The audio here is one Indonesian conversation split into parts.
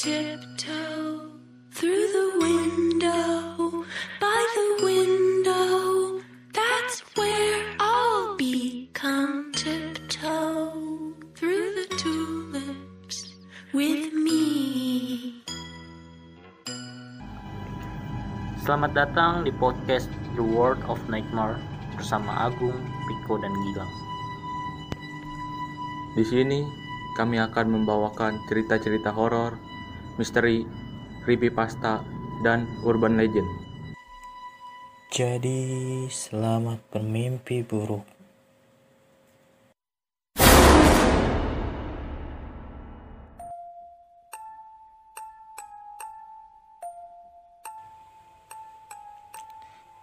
tiptoe through the window, by the window. That's where I'll be. Come tiptoe through the tulips with me. Selamat datang di podcast The World of Nightmare bersama Agung, Piko, dan Gilang. Di sini kami akan membawakan cerita-cerita horor, misteri, creepypasta, dan urban legend. Jadi, selamat bermimpi buruk.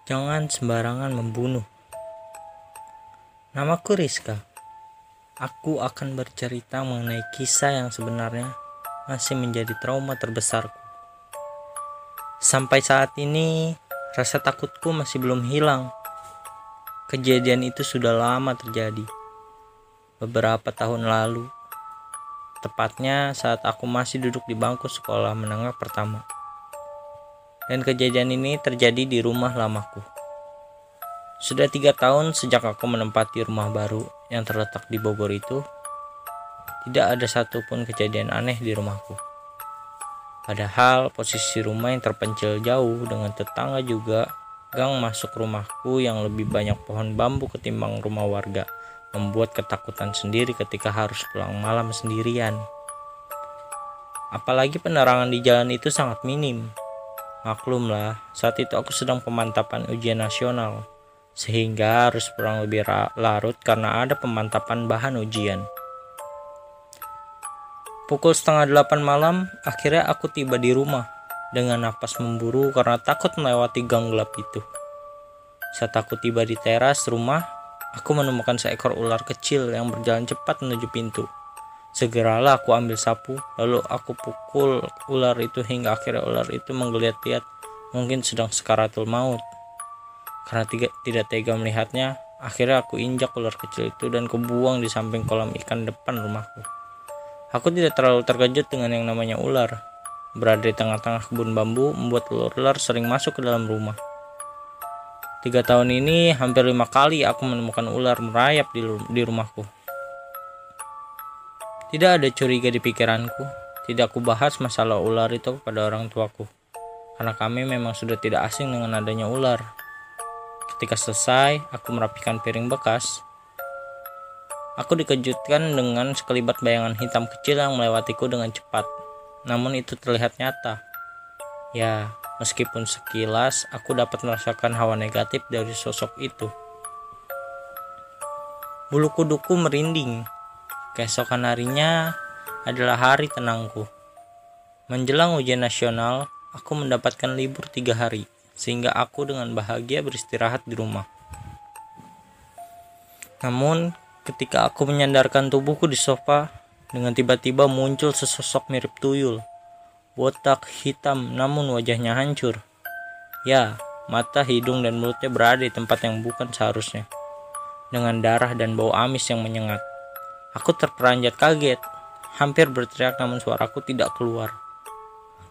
Jangan sembarangan membunuh. Namaku Rizka. Aku akan bercerita mengenai kisah yang sebenarnya masih menjadi trauma terbesarku. Sampai saat ini, rasa takutku masih belum hilang. Kejadian itu sudah lama terjadi. Beberapa tahun lalu, tepatnya saat aku masih duduk di bangku sekolah menengah pertama. Dan kejadian ini terjadi di rumah lamaku. Sudah tiga tahun sejak aku menempati rumah baru yang terletak di Bogor itu, tidak ada satupun kejadian aneh di rumahku. Padahal posisi rumah yang terpencil jauh dengan tetangga juga gang masuk rumahku yang lebih banyak pohon bambu ketimbang rumah warga membuat ketakutan sendiri ketika harus pulang malam sendirian. Apalagi penerangan di jalan itu sangat minim. Maklumlah, saat itu aku sedang pemantapan ujian nasional, sehingga harus pulang lebih larut karena ada pemantapan bahan ujian. Pukul setengah delapan malam, akhirnya aku tiba di rumah dengan napas memburu karena takut melewati gang gelap itu. Saat aku tiba di teras rumah, aku menemukan seekor ular kecil yang berjalan cepat menuju pintu. Segeralah aku ambil sapu, lalu aku pukul ular itu hingga akhirnya ular itu menggeliat-liat, mungkin sedang sekaratul maut. Karena tiga, tidak tega melihatnya, akhirnya aku injak ular kecil itu dan kubuang di samping kolam ikan depan rumahku. Aku tidak terlalu terkejut dengan yang namanya ular. Berada di tengah-tengah kebun bambu membuat ular-ular sering masuk ke dalam rumah. Tiga tahun ini hampir lima kali aku menemukan ular merayap di, di rumahku. Tidak ada curiga di pikiranku. Tidak aku bahas masalah ular itu kepada orang tuaku. Karena kami memang sudah tidak asing dengan adanya ular. Ketika selesai, aku merapikan piring bekas. Aku dikejutkan dengan sekelibat bayangan hitam kecil yang melewatiku dengan cepat. Namun itu terlihat nyata. Ya, meskipun sekilas aku dapat merasakan hawa negatif dari sosok itu. Bulu kuduku merinding Keesokan harinya adalah hari tenangku. Menjelang ujian nasional, aku mendapatkan libur tiga hari, sehingga aku dengan bahagia beristirahat di rumah. Namun, ketika aku menyandarkan tubuhku di sofa, dengan tiba-tiba muncul sesosok mirip tuyul. Botak, hitam, namun wajahnya hancur. Ya, mata, hidung, dan mulutnya berada di tempat yang bukan seharusnya. Dengan darah dan bau amis yang menyengat. Aku terperanjat kaget, hampir berteriak namun suaraku tidak keluar.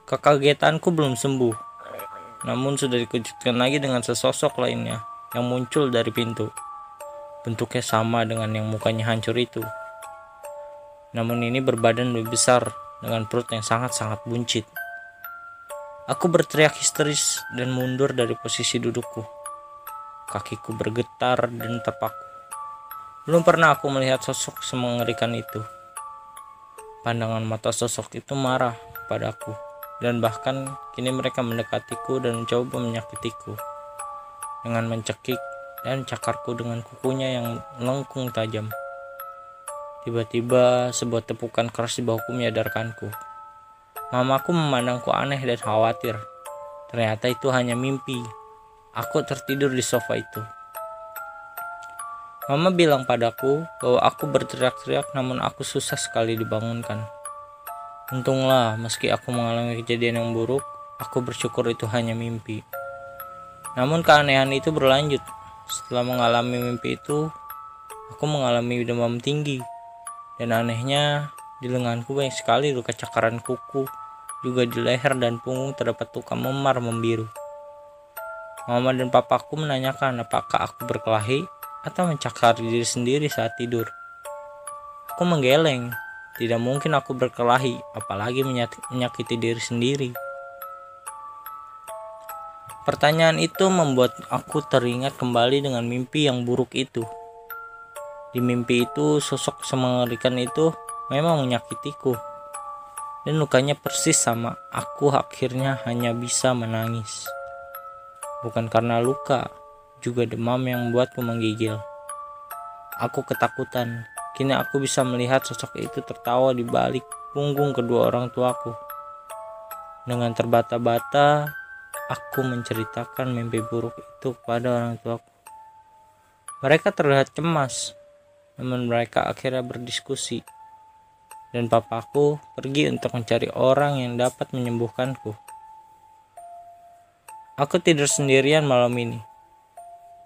Kekagetanku belum sembuh, namun sudah dikejutkan lagi dengan sesosok lainnya yang muncul dari pintu. Bentuknya sama dengan yang mukanya hancur itu. Namun ini berbadan lebih besar dengan perut yang sangat-sangat buncit. Aku berteriak histeris dan mundur dari posisi dudukku. Kakiku bergetar dan terpaku. Belum pernah aku melihat sosok semengerikan itu. Pandangan mata sosok itu marah padaku, dan bahkan kini mereka mendekatiku dan mencoba menyakitiku dengan mencekik dan cakarku dengan kukunya yang melengkung tajam. Tiba-tiba sebuah tepukan keras di bahuku menyadarkanku. Mamaku memandangku aneh dan khawatir. Ternyata itu hanya mimpi. Aku tertidur di sofa itu. Mama bilang padaku bahwa aku berteriak-teriak namun aku susah sekali dibangunkan. Untunglah meski aku mengalami kejadian yang buruk, aku bersyukur itu hanya mimpi. Namun keanehan itu berlanjut. Setelah mengalami mimpi itu, aku mengalami demam tinggi. Dan anehnya, di lenganku banyak sekali luka cakaran kuku juga di leher dan punggung terdapat luka memar membiru. Mama dan papaku menanyakan apakah aku berkelahi atau mencakar diri sendiri saat tidur. Aku menggeleng, tidak mungkin aku berkelahi, apalagi menyakiti diri sendiri. Pertanyaan itu membuat aku teringat kembali dengan mimpi yang buruk itu. Di mimpi itu, sosok semengerikan itu memang menyakitiku. Dan lukanya persis sama aku akhirnya hanya bisa menangis. Bukan karena luka, juga demam yang membuatku menggigil. Aku ketakutan. Kini aku bisa melihat sosok itu tertawa di balik punggung kedua orang tuaku. Dengan terbata-bata, aku menceritakan mimpi buruk itu kepada orang tuaku. Mereka terlihat cemas, namun mereka akhirnya berdiskusi. Dan papaku pergi untuk mencari orang yang dapat menyembuhkanku. Aku tidur sendirian malam ini.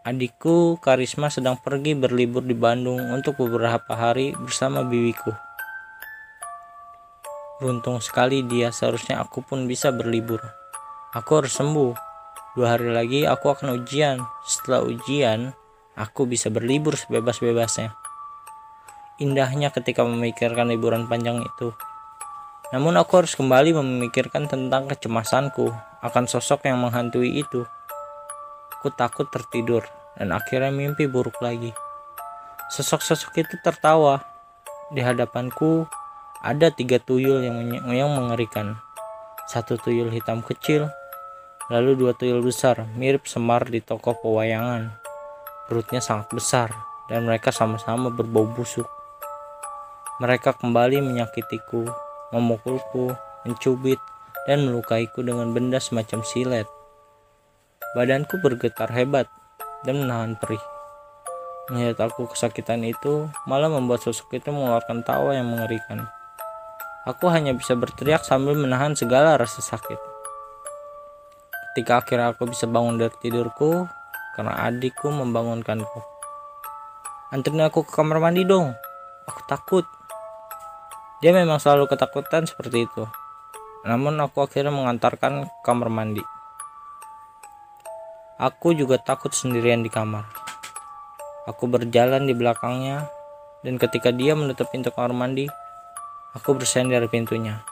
Adikku Karisma sedang pergi berlibur di Bandung untuk beberapa hari bersama bibiku. Beruntung sekali dia, seharusnya aku pun bisa berlibur. Aku harus sembuh. Dua hari lagi aku akan ujian. Setelah ujian, aku bisa berlibur sebebas-bebasnya. Indahnya ketika memikirkan liburan panjang itu. Namun aku harus kembali memikirkan tentang kecemasanku akan sosok yang menghantui itu. Aku takut tertidur dan akhirnya mimpi buruk lagi. Sosok-sosok itu tertawa. Di hadapanku ada tiga tuyul yang, yang mengerikan. Satu tuyul hitam kecil, lalu dua tuyul besar mirip Semar di toko pewayangan. Perutnya sangat besar dan mereka sama-sama berbau busuk. Mereka kembali menyakitiku, memukulku, mencubit, dan melukaiku dengan benda semacam silet. Badanku bergetar hebat dan menahan perih. Melihat aku kesakitan itu malah membuat sosok itu mengeluarkan tawa yang mengerikan. Aku hanya bisa berteriak sambil menahan segala rasa sakit. Ketika akhirnya aku bisa bangun dari tidurku, karena adikku membangunkanku. Anterin aku ke kamar mandi dong. Aku takut. Dia memang selalu ketakutan seperti itu. Namun aku akhirnya mengantarkan ke kamar mandi. Aku juga takut sendirian di kamar. Aku berjalan di belakangnya, dan ketika dia menutup pintu kamar mandi, aku bersender pintunya.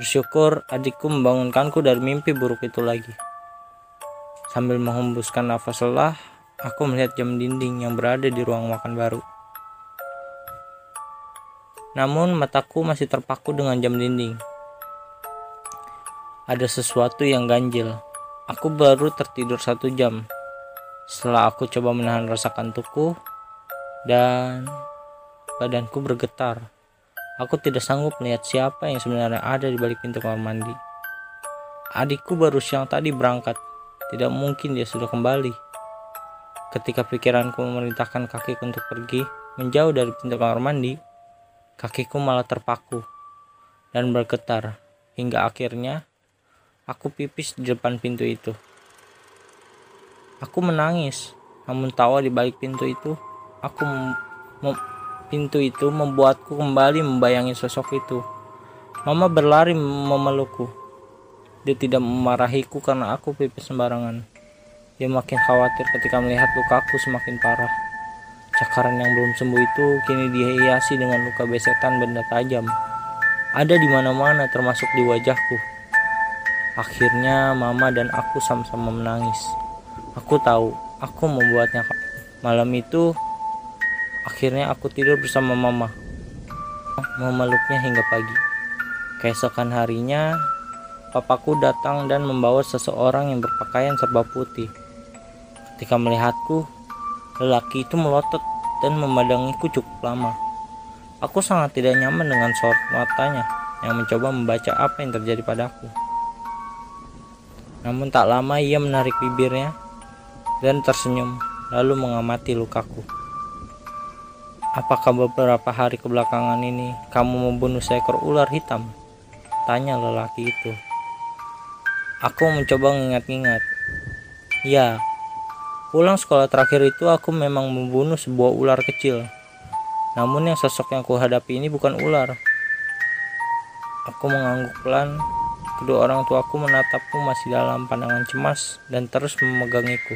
Bersyukur adikku membangunkanku dari mimpi buruk itu lagi. Sambil menghembuskan nafas lelah, aku melihat jam dinding yang berada di ruang makan baru. Namun mataku masih terpaku dengan jam dinding. Ada sesuatu yang ganjil. Aku baru tertidur satu jam. Setelah aku coba menahan rasa kantukku, dan badanku bergetar. Aku tidak sanggup melihat siapa yang sebenarnya ada di balik pintu kamar mandi. Adikku baru siang tadi berangkat. Tidak mungkin dia sudah kembali. Ketika pikiranku memerintahkan kakiku untuk pergi menjauh dari pintu kamar mandi, kakiku malah terpaku dan bergetar hingga akhirnya aku pipis di depan pintu itu. Aku menangis, namun tawa di balik pintu itu, aku Pintu itu membuatku kembali membayangi sosok itu. Mama berlari memelukku. Dia tidak memarahiku karena aku pipis sembarangan. Dia makin khawatir ketika melihat lukaku semakin parah. Cakaran yang belum sembuh itu kini dihiasi dengan luka besetan benda tajam. Ada di mana-mana termasuk di wajahku. Akhirnya mama dan aku sama-sama menangis. Aku tahu, aku membuatnya. Malam itu Akhirnya aku tidur bersama mama, memeluknya hingga pagi. Keesokan harinya, papaku datang dan membawa seseorang yang berpakaian serba putih. Ketika melihatku, lelaki itu melotot dan memandangiku cukup lama. Aku sangat tidak nyaman dengan sorot matanya yang mencoba membaca apa yang terjadi padaku. Namun tak lama ia menarik bibirnya dan tersenyum lalu mengamati lukaku. Apakah beberapa hari kebelakangan ini kamu membunuh seekor ular hitam? Tanya lelaki itu. Aku mencoba mengingat-ingat. Ya, pulang sekolah terakhir itu aku memang membunuh sebuah ular kecil. Namun yang sosok yang kuhadapi ini bukan ular. aku mengangguk pelan. Kedua orang tuaku menatapku masih dalam pandangan cemas dan terus memegangiku.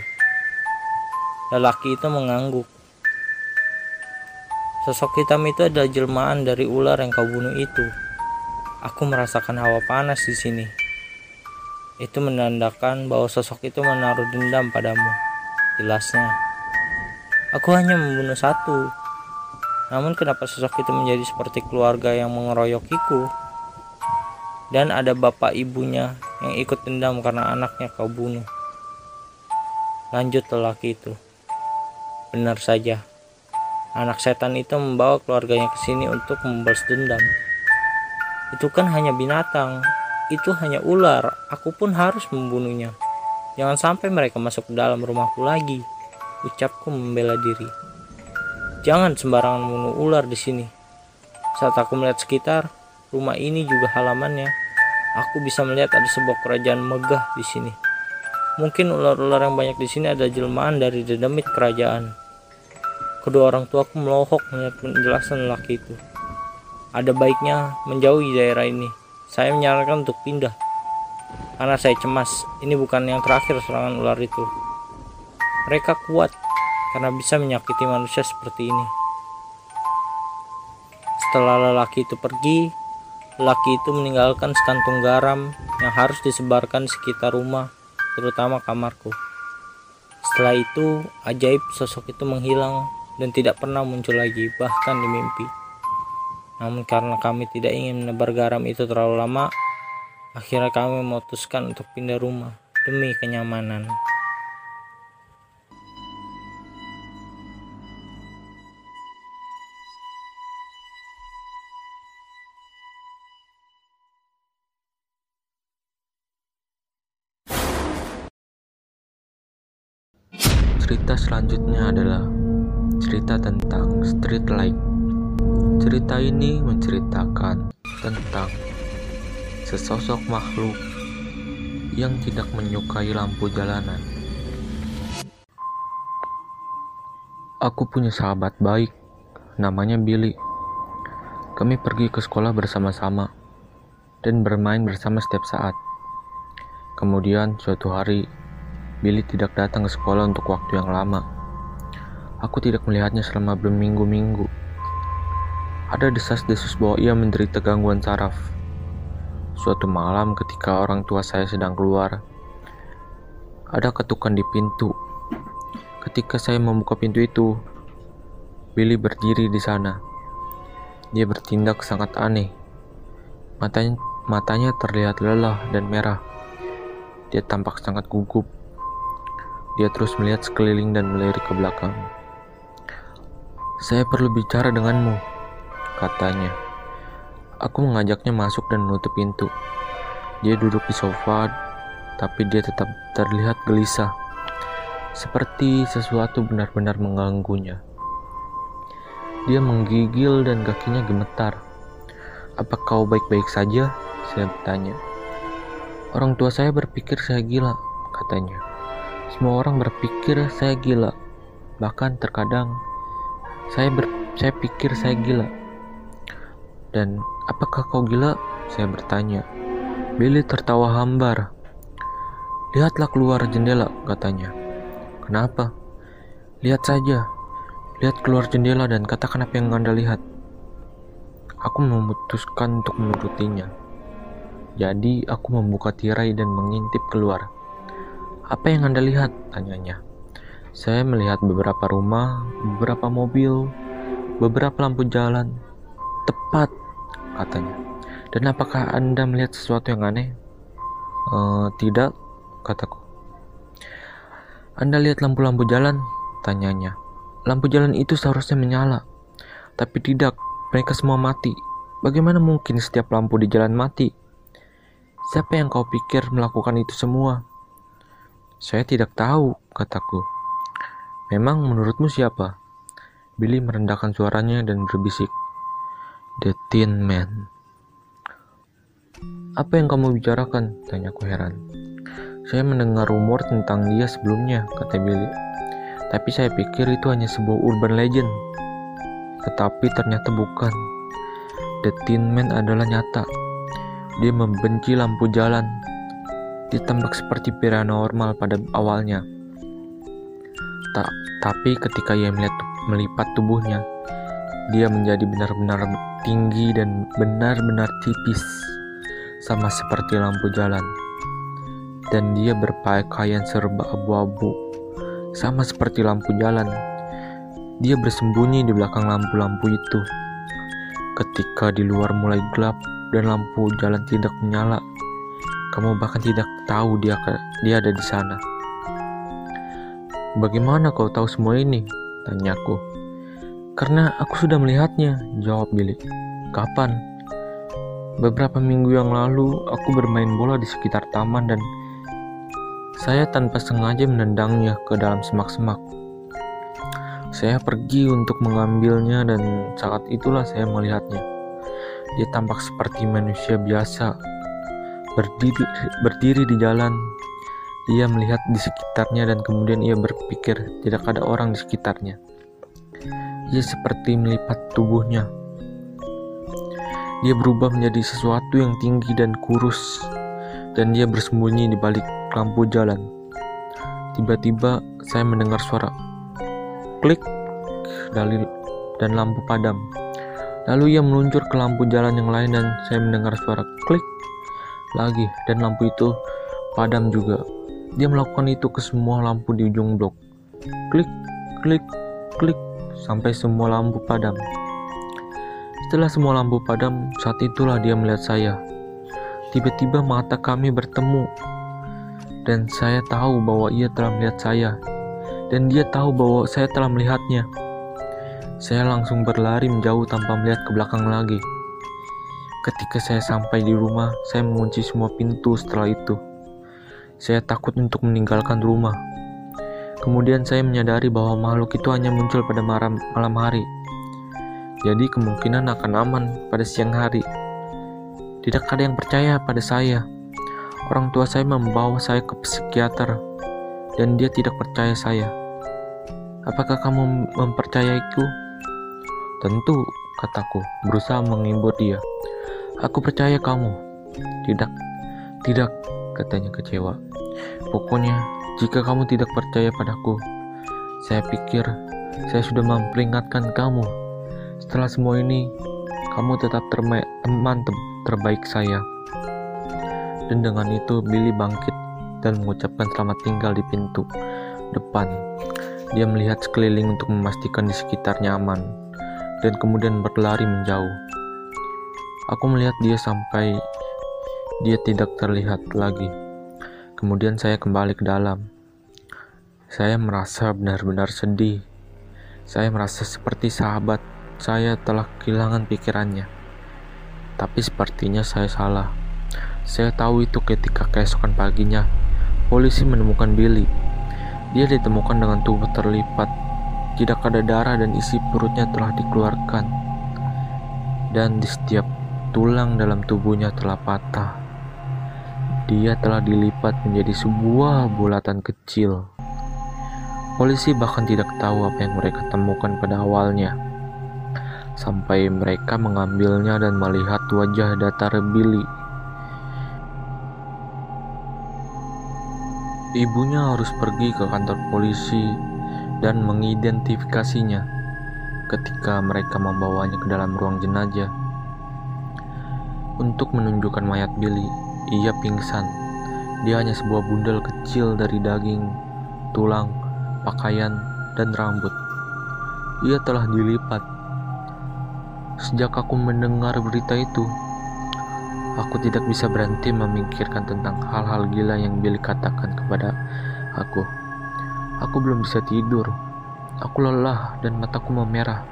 Lelaki itu mengangguk. Sosok hitam itu adalah jelmaan dari ular yang kau bunuh itu. Aku merasakan hawa panas di sini. Itu menandakan bahwa sosok itu menaruh dendam padamu. Jelasnya. Aku hanya membunuh satu. Namun kenapa sosok itu menjadi seperti keluarga yang mengeroyokiku? Dan ada bapak ibunya yang ikut dendam karena anaknya kau bunuh. Lanjut lelaki itu. Benar saja. Anak setan itu membawa keluarganya ke sini untuk membalas dendam. Itu kan hanya binatang, itu hanya ular. Aku pun harus membunuhnya. Jangan sampai mereka masuk ke dalam rumahku lagi. Ucapku membela diri. Jangan sembarangan membunuh ular di sini. Saat aku melihat sekitar, rumah ini juga halamannya. Aku bisa melihat ada sebuah kerajaan megah di sini. Mungkin ular-ular yang banyak di sini ada jelmaan dari dedemit kerajaan. Kedua orang tuaku melohok melihat penjelasan lelaki itu. Ada baiknya menjauhi daerah ini. Saya menyarankan untuk pindah. Karena saya cemas, ini bukan yang terakhir serangan ular itu. Mereka kuat karena bisa menyakiti manusia seperti ini. Setelah lelaki itu pergi, lelaki itu meninggalkan sekantung garam yang harus disebarkan di sekitar rumah, terutama kamarku. Setelah itu, ajaib sosok itu menghilang dan tidak pernah muncul lagi, bahkan di mimpi. Namun karena kami tidak ingin menebar garam itu terlalu lama, akhirnya kami memutuskan untuk pindah rumah demi kenyamanan. Cerita selanjutnya adalah cerita tentang street light. Cerita ini menceritakan tentang sesosok makhluk yang tidak menyukai lampu jalanan. Aku punya sahabat baik, namanya Billy. Kami pergi ke sekolah bersama-sama dan bermain bersama setiap saat. Kemudian suatu hari, Billy tidak datang ke sekolah untuk waktu yang lama. Aku tidak melihatnya selama berminggu-minggu. Ada desas-desus bahwa ia menderita gangguan saraf. Suatu malam ketika orang tua saya sedang keluar, ada ketukan di pintu. Ketika saya membuka pintu itu, Billy berdiri di sana. Dia bertindak sangat aneh. Matanya, matanya terlihat lelah dan merah. Dia tampak sangat gugup. Dia terus melihat sekeliling dan melirik ke belakang. Saya perlu bicara denganmu, katanya. Aku mengajaknya masuk dan menutup pintu. Dia duduk di sofa, tapi dia tetap terlihat gelisah, seperti sesuatu benar-benar mengganggunya. Dia menggigil dan kakinya gemetar. Apa kau baik-baik saja? Saya bertanya. Orang tua saya berpikir saya gila, katanya. Semua orang berpikir saya gila. Bahkan terkadang saya ber, saya pikir saya gila. Dan apakah kau gila? Saya bertanya. Billy tertawa hambar. Lihatlah keluar jendela, katanya. Kenapa? Lihat saja. Lihat keluar jendela dan katakan apa yang Anda lihat. Aku memutuskan untuk menurutinya. Jadi aku membuka tirai dan mengintip keluar. Apa yang Anda lihat? Tanyanya. Saya melihat beberapa rumah, beberapa mobil, beberapa lampu jalan. Tepat, katanya. Dan apakah Anda melihat sesuatu yang aneh? E, tidak, kataku. Anda lihat lampu-lampu jalan? Tanyanya. Lampu jalan itu seharusnya menyala. Tapi tidak, mereka semua mati. Bagaimana mungkin setiap lampu di jalan mati? Siapa yang kau pikir melakukan itu semua? Saya tidak tahu, kataku. Memang menurutmu siapa? Billy merendahkan suaranya dan berbisik. The Tin Man. Apa yang kamu bicarakan? Tanyaku heran. Saya mendengar rumor tentang dia sebelumnya, kata Billy. Tapi saya pikir itu hanya sebuah urban legend. Tetapi ternyata bukan. The Tin Man adalah nyata. Dia membenci lampu jalan. Dia tampak seperti paranormal pada awalnya. Ta tapi ketika ia melihat melipat tubuhnya, dia menjadi benar-benar tinggi dan benar-benar tipis, sama seperti lampu jalan. Dan dia berpakaian serba abu-abu, sama seperti lampu jalan. Dia bersembunyi di belakang lampu-lampu itu. Ketika di luar mulai gelap dan lampu jalan tidak menyala, kamu bahkan tidak tahu dia dia ada di sana. Bagaimana kau tahu semua ini? Tanyaku. Karena aku sudah melihatnya, jawab Billy. Kapan? Beberapa minggu yang lalu, aku bermain bola di sekitar taman dan saya tanpa sengaja menendangnya ke dalam semak-semak. Saya pergi untuk mengambilnya dan saat itulah saya melihatnya. Dia tampak seperti manusia biasa, berdiri, berdiri di jalan. Ia melihat di sekitarnya dan kemudian ia berpikir tidak ada orang di sekitarnya. Ia seperti melipat tubuhnya. Dia berubah menjadi sesuatu yang tinggi dan kurus, dan dia bersembunyi di balik lampu jalan. Tiba-tiba saya mendengar suara klik dari dan lampu padam. Lalu ia meluncur ke lampu jalan yang lain dan saya mendengar suara klik lagi dan lampu itu padam juga. Dia melakukan itu ke semua lampu di ujung blok. Klik, klik, klik sampai semua lampu padam. Setelah semua lampu padam, saat itulah dia melihat saya. Tiba-tiba mata kami bertemu dan saya tahu bahwa ia telah melihat saya dan dia tahu bahwa saya telah melihatnya. Saya langsung berlari menjauh tanpa melihat ke belakang lagi. Ketika saya sampai di rumah, saya mengunci semua pintu setelah itu. Saya takut untuk meninggalkan rumah. Kemudian saya menyadari bahwa makhluk itu hanya muncul pada malam, hari. Jadi kemungkinan akan aman pada siang hari. Tidak ada yang percaya pada saya. Orang tua saya membawa saya ke psikiater dan dia tidak percaya saya. Apakah kamu mempercayaiku? Tentu, kataku, berusaha menghibur dia. Aku percaya kamu. Tidak, tidak, katanya kecewa. Pokoknya, jika kamu tidak percaya padaku, saya pikir saya sudah memperingatkan kamu. Setelah semua ini, kamu tetap teman terbaik saya. Dan dengan itu Billy bangkit dan mengucapkan selamat tinggal di pintu depan. Dia melihat sekeliling untuk memastikan di sekitarnya aman, dan kemudian berlari menjauh. Aku melihat dia sampai dia tidak terlihat lagi. Kemudian saya kembali ke dalam. Saya merasa benar-benar sedih. Saya merasa seperti sahabat saya telah kehilangan pikirannya. Tapi sepertinya saya salah. Saya tahu itu ketika keesokan paginya Polisi menemukan Billy. Dia ditemukan dengan tubuh terlipat. Tidak ada darah dan isi perutnya telah dikeluarkan. Dan di setiap tulang dalam tubuhnya telah patah. Dia telah dilipat menjadi sebuah bulatan kecil. Polisi bahkan tidak tahu apa yang mereka temukan pada awalnya. Sampai mereka mengambilnya dan melihat wajah datar Billy Ibunya harus pergi ke kantor polisi dan mengidentifikasinya ketika mereka membawanya ke dalam ruang jenazah. Untuk menunjukkan mayat Billy, ia pingsan. Dia hanya sebuah bundel kecil dari daging, tulang, pakaian, dan rambut. Ia telah dilipat. Sejak aku mendengar berita itu, Aku tidak bisa berhenti memikirkan tentang hal-hal gila yang Billy katakan kepada aku. Aku belum bisa tidur. Aku lelah dan mataku memerah.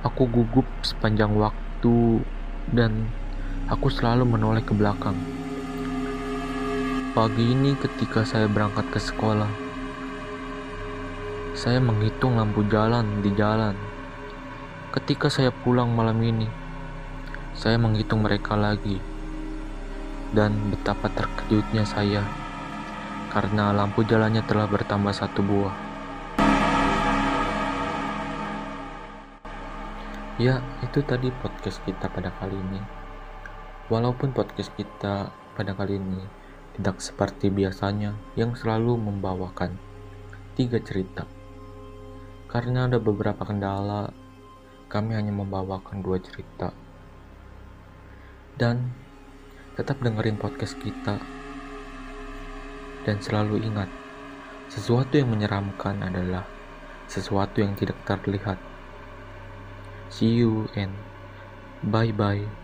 Aku gugup sepanjang waktu dan aku selalu menoleh ke belakang. Pagi ini ketika saya berangkat ke sekolah, saya menghitung lampu jalan di jalan. Ketika saya pulang malam ini, saya menghitung mereka lagi, dan betapa terkejutnya saya karena lampu jalannya telah bertambah satu buah. Ya, itu tadi podcast kita pada kali ini. Walaupun podcast kita pada kali ini tidak seperti biasanya yang selalu membawakan tiga cerita. Karena ada beberapa kendala, kami hanya membawakan dua cerita. Dan tetap dengerin podcast kita. Dan selalu ingat, sesuatu yang menyeramkan adalah sesuatu yang tidak terlihat. See you and bye bye.